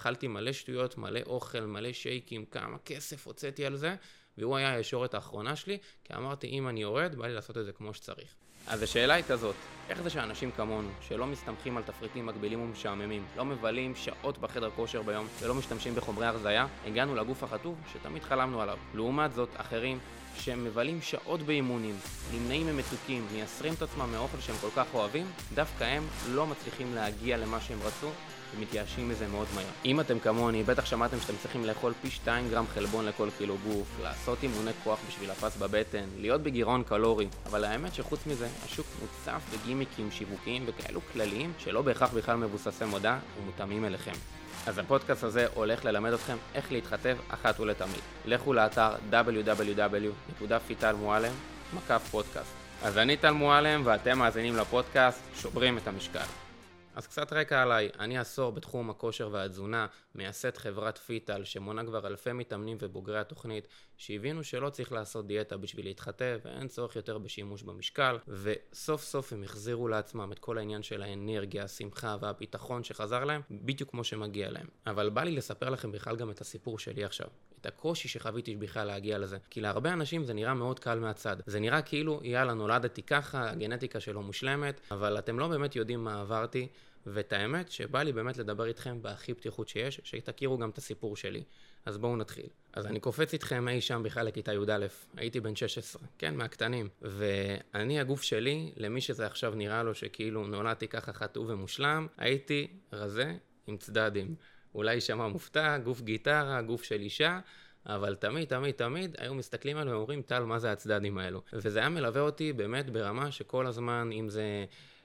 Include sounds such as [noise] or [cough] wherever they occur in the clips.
אכלתי מלא שטויות, מלא אוכל, מלא שייקים, כמה כסף הוצאתי על זה, והוא היה הישורת האחרונה שלי, כי אמרתי, אם אני יורד, בא לי לעשות את זה כמו שצריך. אז השאלה היא כזאת, איך זה שאנשים כמונו, שלא מסתמכים על תפריטים מגבילים ומשעממים, לא מבלים שעות בחדר כושר ביום ולא משתמשים בחומרי הרזייה, הגענו לגוף החטוב שתמיד חלמנו עליו. לעומת זאת, אחרים שמבלים שעות באימונים, נמנעים ממתוקים, מייסרים את עצמם מאוכל שהם כל כך אוהבים, דווקא הם לא מצליחים להגיע למה שהם רצו ומתייאשים מזה מאוד מהר. אם אתם כמוני, בטח שמעתם שאתם צריכים לאכול פי 2 גרם חלבון לכל קילו גוף, לעשות אימוני כוח בשביל הפס בבטן, להיות בגירעון קלורי, אבל האמת שחוץ מזה, השוק מוצף בגימיקים שיווקיים וכאלו כלליים שלא בהכרח בכלל מבוססי מודע ומותאמים אליכם. אז הפודקאסט הזה הולך ללמד אתכם איך להתחתב אחת ולתמיד. לכו לאתר www.fitalmualem, מקף פודקאסט. אז אני טל מועלם ואתם מאזינים לפודקאסט שוברים את המשקל. אז קצת רקע עליי, אני עשור בתחום הכושר והתזונה, מייסד חברת פיטל שמונה כבר אלפי מתאמנים ובוגרי התוכנית שהבינו שלא צריך לעשות דיאטה בשביל להתחתב ואין צורך יותר בשימוש במשקל וסוף סוף הם החזירו לעצמם את כל העניין של האנרגיה, השמחה והביטחון שחזר להם בדיוק כמו שמגיע להם. אבל בא לי לספר לכם בכלל גם את הסיפור שלי עכשיו. את הקושי שחוויתי בכלל להגיע לזה. כי להרבה אנשים זה נראה מאוד קל מהצד. זה נראה כאילו, יאללה, נולדתי ככה, הגנטיקה שלו מושלמת, אבל אתם לא באמת יודעים מה עברתי. ואת האמת שבא לי באמת לדבר איתכם בהכי פתיחות שיש, שתכירו גם את הסיפור שלי. אז בואו נתחיל. אז אני קופץ איתכם אי שם בכלל לכיתה י"א, הייתי בן 16, כן, מהקטנים. ואני, הגוף שלי, למי שזה עכשיו נראה לו שכאילו נולדתי ככה חטוב ומושלם, הייתי רזה עם צדדים. אולי יישמע מופתע, גוף גיטרה, גוף של אישה, אבל תמיד, תמיד, תמיד היו מסתכלים עליו ואומרים, טל, מה זה הצדדים האלו? וזה היה מלווה אותי באמת ברמה שכל הזמן, אם זה...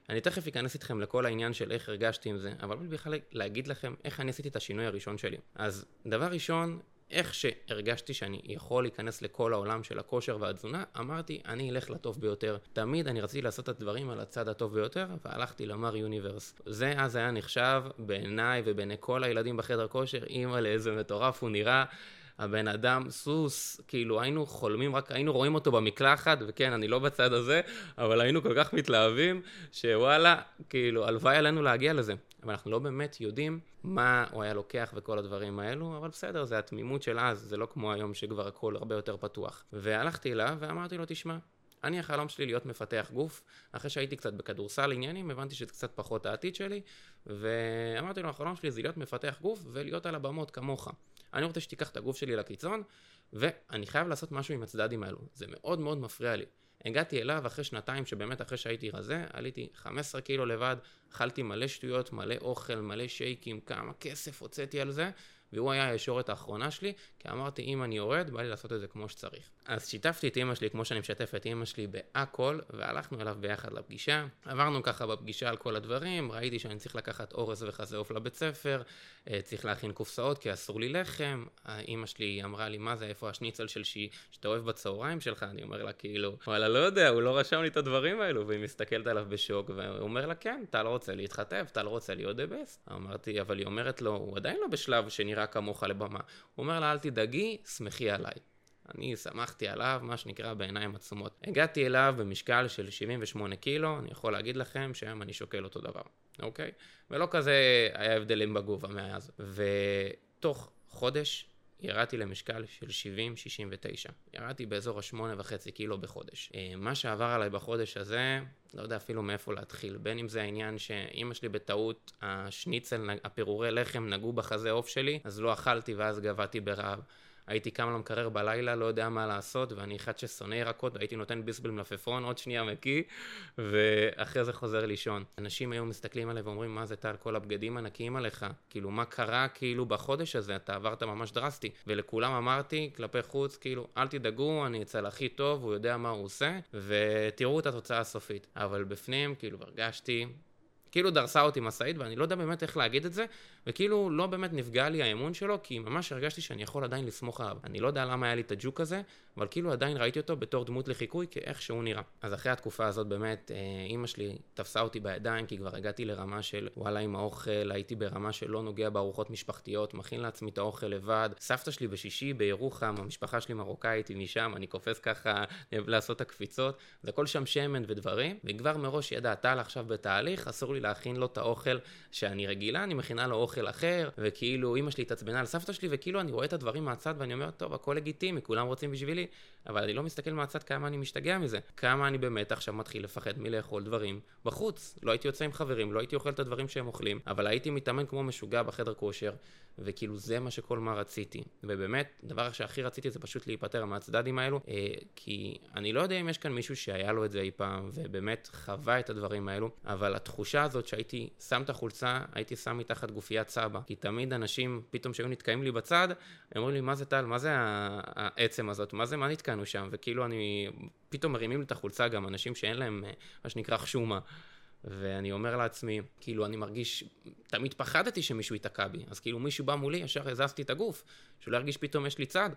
אני תכף אכנס איתכם לכל העניין של איך הרגשתי עם זה, אבל בכלל להגיד לכם איך אני עשיתי את השינוי הראשון שלי. אז דבר ראשון, איך שהרגשתי שאני יכול להיכנס לכל העולם של הכושר והתזונה, אמרתי, אני אלך לטוב ביותר. תמיד אני רציתי לעשות את הדברים על הצד הטוב ביותר, והלכתי למר יוניברס. זה אז היה נחשב בעיניי ובעיני כל הילדים בחדר כושר, אימא לאיזה מטורף הוא נראה. הבן אדם סוס, כאילו היינו חולמים, רק היינו רואים אותו במקלחת, וכן, אני לא בצד הזה, אבל היינו כל כך מתלהבים, שוואלה, כאילו, הלוואי עלינו להגיע לזה. אבל אנחנו לא באמת יודעים מה הוא היה לוקח וכל הדברים האלו, אבל בסדר, זה התמימות של אז, זה לא כמו היום שכבר הכל הרבה יותר פתוח. והלכתי אליו ואמרתי לו, תשמע, אני החלום שלי להיות מפתח גוף, אחרי שהייתי קצת בכדורסל עניינים, הבנתי שזה קצת פחות העתיד שלי, ואמרתי לו, החלום שלי זה להיות מפתח גוף ולהיות על הבמות כמוך. אני רוצה שתיקח את הגוף שלי לקיצון, ואני חייב לעשות משהו עם הצדדים האלו. זה מאוד מאוד מפריע לי. הגעתי אליו אחרי שנתיים שבאמת אחרי שהייתי רזה, עליתי 15 קילו לבד, אכלתי מלא שטויות, מלא אוכל, מלא שייקים, כמה כסף הוצאתי על זה, והוא היה הישורת האחרונה שלי, כי אמרתי, אם אני יורד, בא לי לעשות את זה כמו שצריך. אז שיתפתי את אמא שלי, כמו שאני משתף את אמא שלי בהכל, והלכנו אליו ביחד לפגישה. עברנו ככה בפגישה על כל הדברים, ראיתי שאני צריך לקחת אורז וחזה עוף לבית ספר, אה, צריך להכין קופסאות כי אסור לי לחם. אמא שלי אמרה לי, מה זה, איפה השניצל של שי, שאתה אוהב בצהריים שלך? אני אומר לה, כאילו, וואלה, לא יודע, הוא לא רשם לי את הדברים האלו, והיא מסתכלת עליו בשוק, והוא אומר לה, כן, לא רוצה להתחתב, אתה לא רוצה להיות the best. אמרתי, אבל היא אומרת לו, הוא עדיין לא בשלב שנראה כמוך לבמה. הוא אומר לה, אל תדאגי, שמחי עליי. אני שמחתי עליו, מה שנקרא בעיניים עצומות. הגעתי אליו במשקל של 78 קילו, אני יכול להגיד לכם שהיום אני שוקל אותו דבר, אוקיי? ולא כזה היה הבדלים בגובה מאז. ותוך חודש ירדתי למשקל של 70-69. ירדתי באזור ה-8.5 קילו בחודש. אה, מה שעבר עליי בחודש הזה, לא יודע אפילו מאיפה להתחיל. בין אם זה העניין שאימא שלי בטעות, השניצל, הפירורי לחם נגעו בחזה עוף שלי, אז לא אכלתי ואז גבעתי ברעב. הייתי קם למקרר בלילה, לא יודע מה לעשות, ואני אחד ששונא ירקות, והייתי נותן ביסבל מלפפון, עוד שנייה מקיא, ואחרי זה חוזר לישון. אנשים היום מסתכלים עליי ואומרים, מה זה טל, כל הבגדים ענקיים עליך? כאילו, מה קרה כאילו בחודש הזה? אתה עברת ממש דרסטי. ולכולם אמרתי, כלפי חוץ, כאילו, אל תדאגו, אני אצל הכי טוב, הוא יודע מה הוא עושה, ותראו את התוצאה הסופית. אבל בפנים, כאילו, הרגשתי כאילו דרסה אותי משאית, ואני לא יודע באמת איך להגיד את זה, וכאילו לא באמת נפגע לי האמון שלו, כי ממש הרגשתי שאני יכול עדיין לסמוך עליו. אני לא יודע למה היה לי את הג'וק הזה, אבל כאילו עדיין ראיתי אותו בתור דמות לחיקוי כאיך שהוא נראה. אז אחרי התקופה הזאת באמת, אה, אימא שלי תפסה אותי בידיים, כי כבר הגעתי לרמה של וואלה עם האוכל, הייתי ברמה של לא נוגע בארוחות משפחתיות, מכין לעצמי את האוכל לבד. סבתא שלי בשישי בירוחם, המשפחה שלי מרוקאית, היא משם, אני קופץ ככה לעשות את הקפיצות, זה הכל שם שמן ודברים, וכבר מראש ידע, טל עכשיו בתהליך, אסור לי להכין לו את האוכל שאני רגילה, אני מכינה לו אוכל אחר, וכאילו אמא שלי התעצבנה על סבתא שלי, וכאילו אני רואה את הדברים מהצד ואני אומר, טוב, הכל לגיטימי, כולם רוצים בשבילי, אבל אני לא מסתכל מהצד כמה אני משתגע מזה, כמה אני באמת עכשיו מתחיל לפחד מלאכול דברים בחוץ. לא הייתי יוצא עם חברים, לא הייתי אוכל את הדברים שהם אוכלים, אבל הייתי מתאמן כמו משוגע בחדר כושר, וכאילו זה מה שכל מה רציתי. ובאמת, הדבר שהכי רציתי זה פשוט להיפטר מהצדדים האלו, אה, כי אני לא יודע אם יש כאן מישהו שהיה לו את זה אי פעם, ובאמת חווה את הדברים האלו, אבל התחושה הזאת שהייתי שם את החולצה, הייתי שם מתחת גופיית סבא. כי תמיד אנשים, פתאום שהיו נתקעים לי בצד, הם אומרים לי, מה זה טל, מה זה העצם הזאת, מה זה, מה נתקענו שם? וכאילו אני, פתאום מרימים לי את החולצה גם אנשים שאין להם, אה, מה שנקרא חשומה. ואני אומר לעצמי, כאילו, אני מרגיש, תמיד פחדתי שמישהו ייתקע בי, אז כאילו מישהו בא מולי, ישר הזזתי את הגוף, שלא ירגיש פתאום יש לי צד.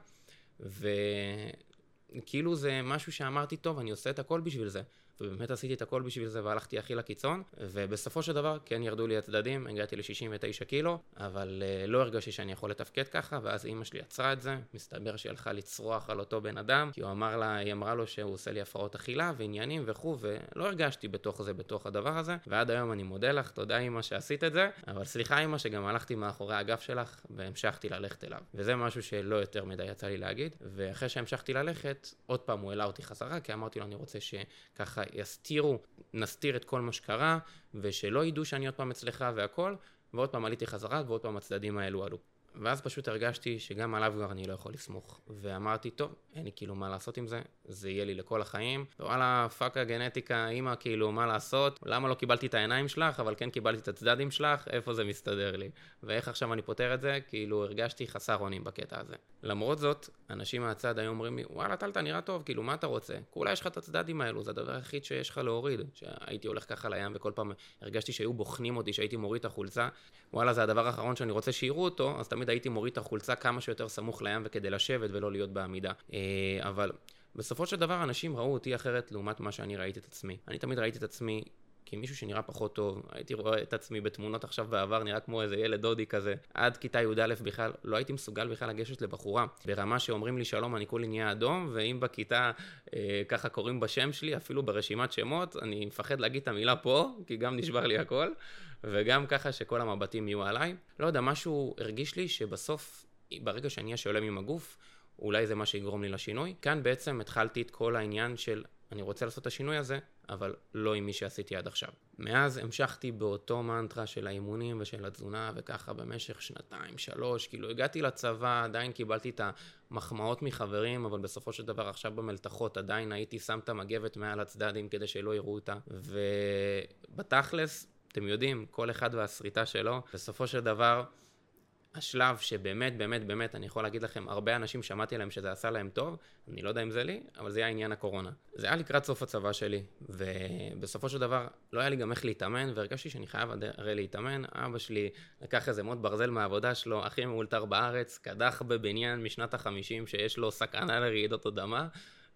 וכאילו זה משהו שאמרתי, טוב, אני עושה את הכל בשביל זה. ובאמת עשיתי את הכל בשביל זה והלכתי הכי לקיצון, ובסופו של דבר כן ירדו לי הצדדים, הגעתי ל-69 קילו, אבל uh, לא הרגשתי שאני יכול לתפקד ככה, ואז אימא שלי עצרה את זה, מסתבר שהיא הלכה לצרוח על אותו בן אדם, כי הוא אמר לה, היא אמרה לו שהוא עושה לי הפרעות אכילה ועניינים וכו', ולא הרגשתי בתוך זה, בתוך הדבר הזה, ועד היום אני מודה לך, תודה אימא שעשית את זה, אבל סליחה אימא שגם הלכתי מאחורי הגב שלך והמשכתי ללכת אליו, וזה משהו שלא יותר מדי יצא לי להגיד, ואחרי שהמשכתי ללכת, עוד פעם הוא העלה אותי חזרה, כי אמרתי לו אני רוצה שככה יסתירו, נסתיר את כל מה שקרה, ושלא ידעו שאני עוד פעם אצלך והכל, ועוד פעם עליתי חזרה, ועוד פעם הצדדים האלו עלו. ואז פשוט הרגשתי שגם עליו כבר אני לא יכול לסמוך. ואמרתי, טוב, אין לי כאילו מה לעשות עם זה, זה יהיה לי לכל החיים. וואלה, fuck הגנטיקה, אימא, כאילו, מה לעשות? למה לא קיבלתי את העיניים שלך, אבל כן קיבלתי את הצדדים שלך, איפה זה מסתדר לי? ואיך עכשיו אני פותר את זה? כאילו, הרגשתי חסר אונים בקטע הזה. למרות זאת, אנשים מהצד היו אומרים לי, וואלה, טל, אתה נראה טוב, כאילו, מה אתה רוצה? כולה יש לך את הצדדים האלו, זה הדבר היחיד שיש לך להוריד. שהייתי הולך ככה לים וכל פעם הרגשתי שהיו בוחנים אותי, שהייתי מוריד את החולצה. וואלה, זה הדבר האחרון שאני רוצה שיראו אותו, אז תמיד הייתי מוריד את החולצה כמה שיותר סמוך לים וכדי לשבת ולא להיות בעמידה. אה, אבל בסופו של דבר אנשים ראו אותי אחרת לעומת מה שאני ראיתי את עצמי. אני תמיד ראיתי את עצמי כמישהו שנראה פחות טוב, הייתי רואה את עצמי בתמונות עכשיו בעבר, נראה כמו איזה ילד דודי כזה. עד כיתה י"א בכלל, לא הייתי מסוגל בכלל לגשת לבחורה. ברמה שאומרים לי שלום, אני כולי נהיה אדום, ואם בכיתה אה, ככה קוראים בשם שלי, אפילו ברשימת שמות, אני מפחד להגיד את המילה פה, כי גם נשבר לי הכל, וגם ככה שכל המבטים יהיו עליי. לא יודע, משהו הרגיש לי שבסוף, ברגע שאני אהיה שלם עם הגוף, אולי זה מה שיגרום לי לשינוי. כאן בעצם התחלתי את כל העניין של אני רוצה לעשות את השינוי הזה, אבל לא עם מי שעשיתי עד עכשיו. מאז המשכתי באותו מנטרה של האימונים ושל התזונה וככה במשך שנתיים, שלוש, כאילו הגעתי לצבא, עדיין קיבלתי את המחמאות מחברים, אבל בסופו של דבר עכשיו במלתחות עדיין הייתי שם את המגבת מעל הצדדים כדי שלא יראו אותה, ובתכלס, אתם יודעים, כל אחד והשריטה שלו, בסופו של דבר השלב שבאמת, באמת, באמת, אני יכול להגיד לכם, הרבה אנשים שמעתי עליהם שזה עשה להם טוב, אני לא יודע אם זה לי, אבל זה היה עניין הקורונה. זה היה לקראת סוף הצבא שלי, ובסופו של דבר לא היה לי גם איך להתאמן, והרגשתי שאני חייב הרי להתאמן. אבא שלי לקח איזה מוט ברזל מהעבודה שלו, הכי מאולתר בארץ, קדח בבניין משנת החמישים שיש לו סכנה לרעידות אדמה.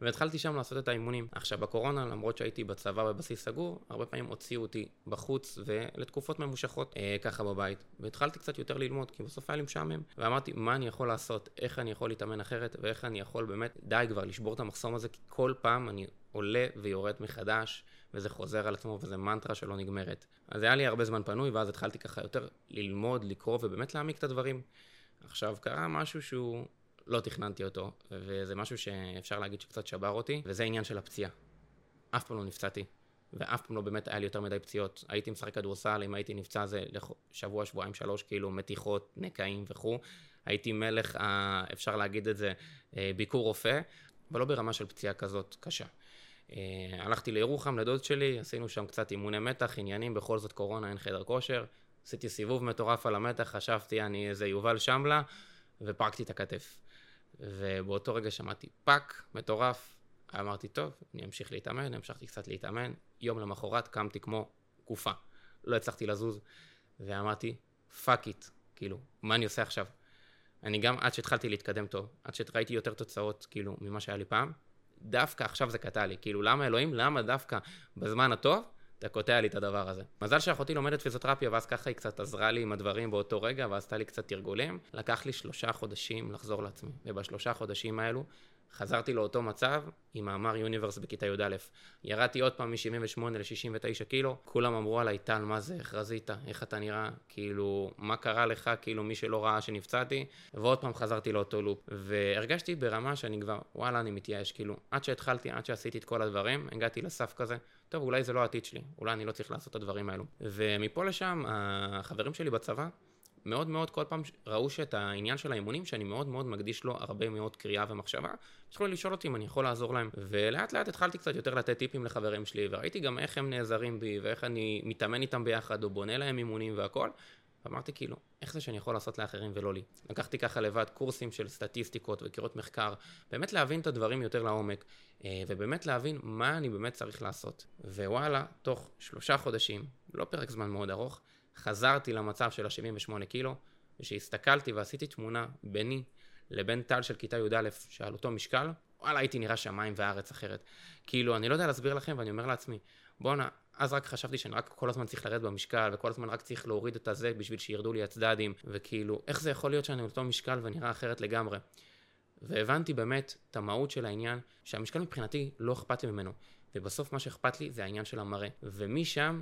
והתחלתי שם לעשות את האימונים. עכשיו בקורונה, למרות שהייתי בצבא בבסיס סגור, הרבה פעמים הוציאו אותי בחוץ ולתקופות ממושכות אה, ככה בבית. והתחלתי קצת יותר ללמוד, כי בסוף היה לי משעמם. ואמרתי, מה אני יכול לעשות? איך אני יכול להתאמן אחרת? ואיך אני יכול באמת, די כבר לשבור את המחסום הזה, כי כל פעם אני עולה ויורד מחדש, וזה חוזר על עצמו, וזה מנטרה שלא נגמרת. אז היה לי הרבה זמן פנוי, ואז התחלתי ככה יותר ללמוד, לקרוא, ובאמת להעמיק את הדברים. עכשיו, קרה משהו שהוא לא תכננתי אותו, וזה משהו שאפשר להגיד שקצת שבר אותי, וזה העניין של הפציעה. אף פעם לא נפצעתי, ואף פעם לא באמת היה לי יותר מדי פציעות. הייתי משחק כדורסל, אם הייתי נפצע זה שבוע, שבועיים, שלוש, כאילו מתיחות, נקעים וכו'. הייתי מלך, ה... אפשר להגיד את זה, אה, ביקור רופא, אבל לא ברמה של פציעה כזאת קשה. אה, הלכתי לירוחם לדוד שלי, עשינו שם קצת אימוני מתח, עניינים, בכל זאת קורונה, אין חדר כושר. עשיתי סיבוב מטורף על המתח, חשבתי אני איזה יובל שמלה, ופרקתי את הכתף. ובאותו רגע שמעתי פאק מטורף, אמרתי, טוב, אני אמשיך להתאמן, המשכתי קצת להתאמן, יום למחרת קמתי כמו גופה, לא הצלחתי לזוז, ואמרתי, fuck it, כאילו, מה אני עושה עכשיו? אני גם, עד שהתחלתי להתקדם טוב, עד שראיתי יותר תוצאות, כאילו, ממה שהיה לי פעם, דווקא עכשיו זה קטע לי, כאילו, למה אלוהים, למה דווקא בזמן הטוב, אתה קוטע לי את הדבר הזה. מזל שאחותי לומדת פיזיותרפיה, ואז ככה היא קצת עזרה לי עם הדברים באותו רגע, ואז עשתה לי קצת תרגולים. לקח לי שלושה חודשים לחזור לעצמי, ובשלושה חודשים האלו חזרתי לאותו מצב עם מר Universe בכיתה י"א. ירדתי עוד פעם מ-78 ל-69 קילו, כולם אמרו עליי, טל, מה זה, איך רזית, איך אתה נראה, כאילו, מה קרה לך, כאילו, מי שלא ראה שנפצעתי, ועוד פעם חזרתי לאותו לופ. והרגשתי ברמה שאני כבר, וואלה, אני מתייאש, כאילו, עד שהתחלתי, עד שעשיתי את כל הדברים, הגעתי לסף כזה, טוב, אולי זה לא העתיד שלי, אולי אני לא צריך לעשות את הדברים האלו. ומפה לשם, החברים שלי בצבא, מאוד מאוד כל פעם ראו שאת העניין של האימונים, שאני מאוד מאוד מקדיש לו הרבה מאוד קריאה ומחשבה, התחילו לשאול אותי אם אני יכול לעזור להם. ולאט לאט התחלתי קצת יותר לתת טיפים לחברים שלי, וראיתי גם איך הם נעזרים בי, ואיך אני מתאמן איתם ביחד, או בונה להם אימונים והכל. ואמרתי כאילו, איך זה שאני יכול לעשות לאחרים ולא לי? לקחתי ככה לבד קורסים של סטטיסטיקות וקריאות מחקר, באמת להבין את הדברים יותר לעומק, ובאמת להבין מה אני באמת צריך לעשות. ווואלה, תוך שלושה חודשים, לא פרק זמן מאוד ארוך, חזרתי למצב של ה-78 קילו, וכשהסתכלתי ועשיתי תמונה ביני לבין טל של כיתה י"א, שעל אותו משקל, וואלה, הייתי נראה שמיים וארץ אחרת. כאילו, אני לא יודע להסביר לכם, ואני אומר לעצמי, בואנה, אז רק חשבתי שאני רק כל הזמן צריך לרדת במשקל, וכל הזמן רק צריך להוריד את הזה בשביל שירדו לי הצדדים, וכאילו, איך זה יכול להיות שאני על אותו משקל ונראה אחרת לגמרי? והבנתי באמת את המהות של העניין, שהמשקל מבחינתי לא אכפת לי ממנו, ובסוף מה שאכפת לי זה העניין של המראה. ומשם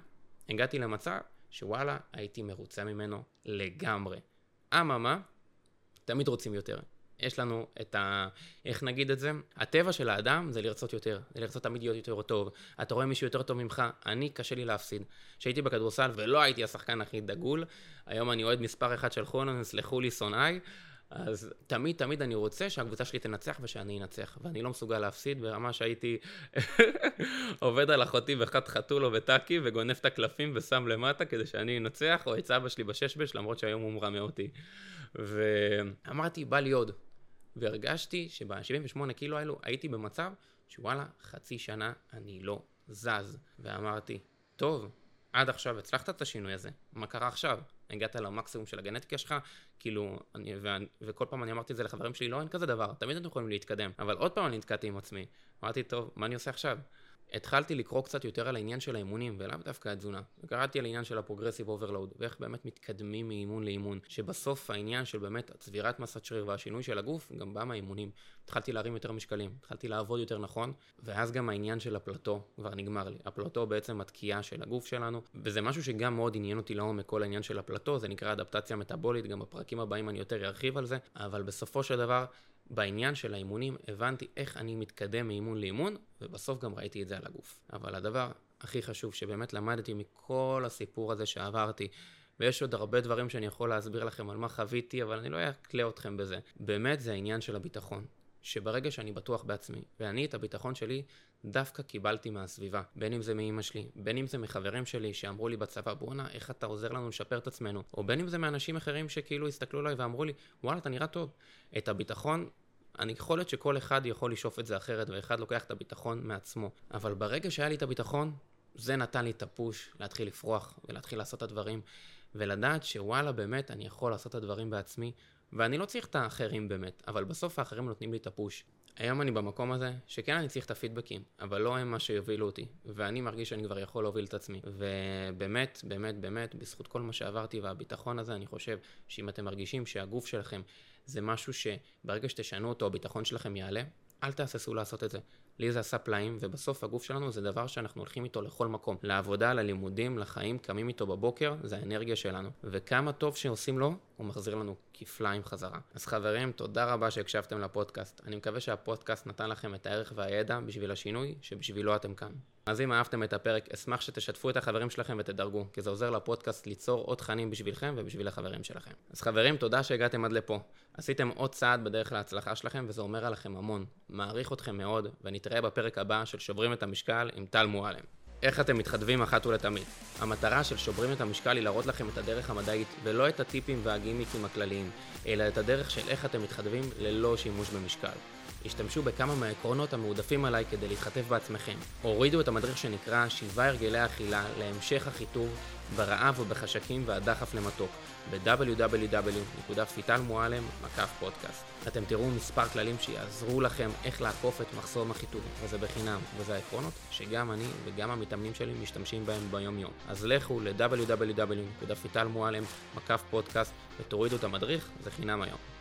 הגעתי למצב שוואלה, הייתי מרוצה ממנו לגמרי. אממה, תמיד רוצים יותר. יש לנו את ה... איך נגיד את זה? הטבע של האדם זה לרצות יותר, זה לרצות תמיד להיות יותר טוב. אתה רואה מישהו יותר טוב ממך, אני קשה לי להפסיד. כשהייתי בכדורסל ולא הייתי השחקן הכי דגול, היום אני אוהד מספר אחד של חונן, סלחו לי שונאיי, אז תמיד תמיד אני רוצה שהקבוצה שלי תנצח ושאני אנצח, ואני לא מסוגל להפסיד ברמה שהייתי [laughs] עובד על אחותי בחת חתולו וטאקי וגונב את הקלפים ושם למטה כדי שאני אנצח, או את סבא שלי בששבש למרות שהיום הוא מרמה אותי. ואמרתי, בא לי עוד. והרגשתי שב-78 קילו האלו הייתי במצב שוואלה, חצי שנה אני לא זז. ואמרתי, טוב, עד עכשיו הצלחת את השינוי הזה, מה קרה עכשיו? הגעת למקסימום של הגנטיקה שלך, כאילו, אני, ואני, וכל פעם אני אמרתי את זה לחברים שלי, לא, אין כזה דבר, תמיד אתם יכולים להתקדם. אבל עוד פעם אני נתקעתי עם עצמי. אמרתי, טוב, מה אני עושה עכשיו? התחלתי לקרוא קצת יותר על העניין של האימונים, ולאו דווקא התזונה. וקראתי על העניין של ה progressive overload, ואיך באמת מתקדמים מאימון לאימון, שבסוף העניין של באמת צבירת מסת שריר והשינוי של הגוף, גם בא מהאימונים. התחלתי להרים יותר משקלים, התחלתי לעבוד יותר נכון, ואז גם העניין של הפלטו כבר נגמר לי. הפלטו בעצם התקיעה של הגוף שלנו, וזה משהו שגם מאוד עניין אותי לעומק, כל העניין של הפלטו, זה נקרא אדפטציה מטאבולית, גם בפרקים הבאים אני יותר ארחיב על זה, אבל בסופו של דבר, בעניין של האימונים הבנתי איך אני מתקדם מאימון לאימון, ובסוף גם ראיתי את זה על הגוף. אבל הדבר הכי חשוב שבאמת למדתי מכל הסיפור הזה שעברתי, ויש עוד הרבה דברים שאני יכול להסביר לכם על מה חוויתי, אבל אני לא אקלה אתכם בזה. באמת זה העניין של הביטחון. שברגע שאני בטוח בעצמי, ואני את הביטחון שלי דווקא קיבלתי מהסביבה, בין אם זה מאימא שלי, בין אם זה מחברים שלי שאמרו לי בצבא, בואנה, איך אתה עוזר לנו לשפר את עצמנו, או בין אם זה מאנשים אחרים שכאילו הסתכלו עליי ואמרו לי, וואלה, אתה נראה טוב. את הביטחון אני יכול להיות שכל אחד יכול לשאוף את זה אחרת, ואחד לוקח את הביטחון מעצמו. אבל ברגע שהיה לי את הביטחון, זה נתן לי את הפוש להתחיל לפרוח ולהתחיל לעשות את הדברים, ולדעת שוואלה, באמת, אני יכול לעשות את הדברים בעצמי, ואני לא צריך את האחרים באמת, אבל בסוף האחרים נותנים לי את הפוש. היום אני במקום הזה, שכן אני צריך את הפידבקים, אבל לא הם מה שיובילו אותי, ואני מרגיש שאני כבר יכול להוביל את עצמי. ובאמת, באמת, באמת, בזכות כל מה שעברתי והביטחון הזה, אני חושב שאם אתם מרגישים שהגוף שלכם זה משהו שברגע שתשנו אותו, הביטחון שלכם יעלה, אל תהססו לעשות את זה. לי זה עשה פלאים, ובסוף הגוף שלנו זה דבר שאנחנו הולכים איתו לכל מקום. לעבודה, ללימודים, לחיים, קמים איתו בבוקר, זה האנרגיה שלנו. וכמה טוב שעושים לו, הוא מחזיר לנו כפליים חזרה. אז חברים, תודה רבה שהקשבתם לפודקאסט. אני מקווה שהפודקאסט נתן לכם את הערך והידע בשביל השינוי, שבשבילו אתם כאן. אז אם אהבתם את הפרק, אשמח שתשתפו את החברים שלכם ותדרגו, כי זה עוזר לפודקאסט ליצור עוד תכנים בשבילכם ובשביל החברים שלכם. אז חברים, תודה שהגעתם עד לפה. עשיתם עוד צעד בדרך להצלחה שלכם, וזה אומר עליכם המון. מעריך אתכם מאוד, ונתראה בפרק הבא של שוברים את המשקל עם טל מועלם. איך אתם מתחדבים אחת ולתמיד. המטרה של שוברים את המשקל היא להראות לכם את הדרך המדעית, ולא את הטיפים והגימיקים הכלליים, אלא את הדרך של איך אתם מתחדבים ללא שימוש במשקל. השתמשו בכמה מהעקרונות המועדפים עליי כדי להתחתף בעצמכם. הורידו את המדריך שנקרא שבעה הרגלי אכילה להמשך החיטוב ברעב ובחשקים והדחף למתוק ב-www.fitalmualem פודקאסט. אתם תראו מספר כללים שיעזרו לכם איך לעקוף את מחסום החיטוב, וזה בחינם, וזה העקרונות שגם אני וגם המתאמנים שלי משתמשים בהם ביום יום. אז לכו ל-www.fitalmualem פודקאסט ותורידו את המדריך, זה חינם היום.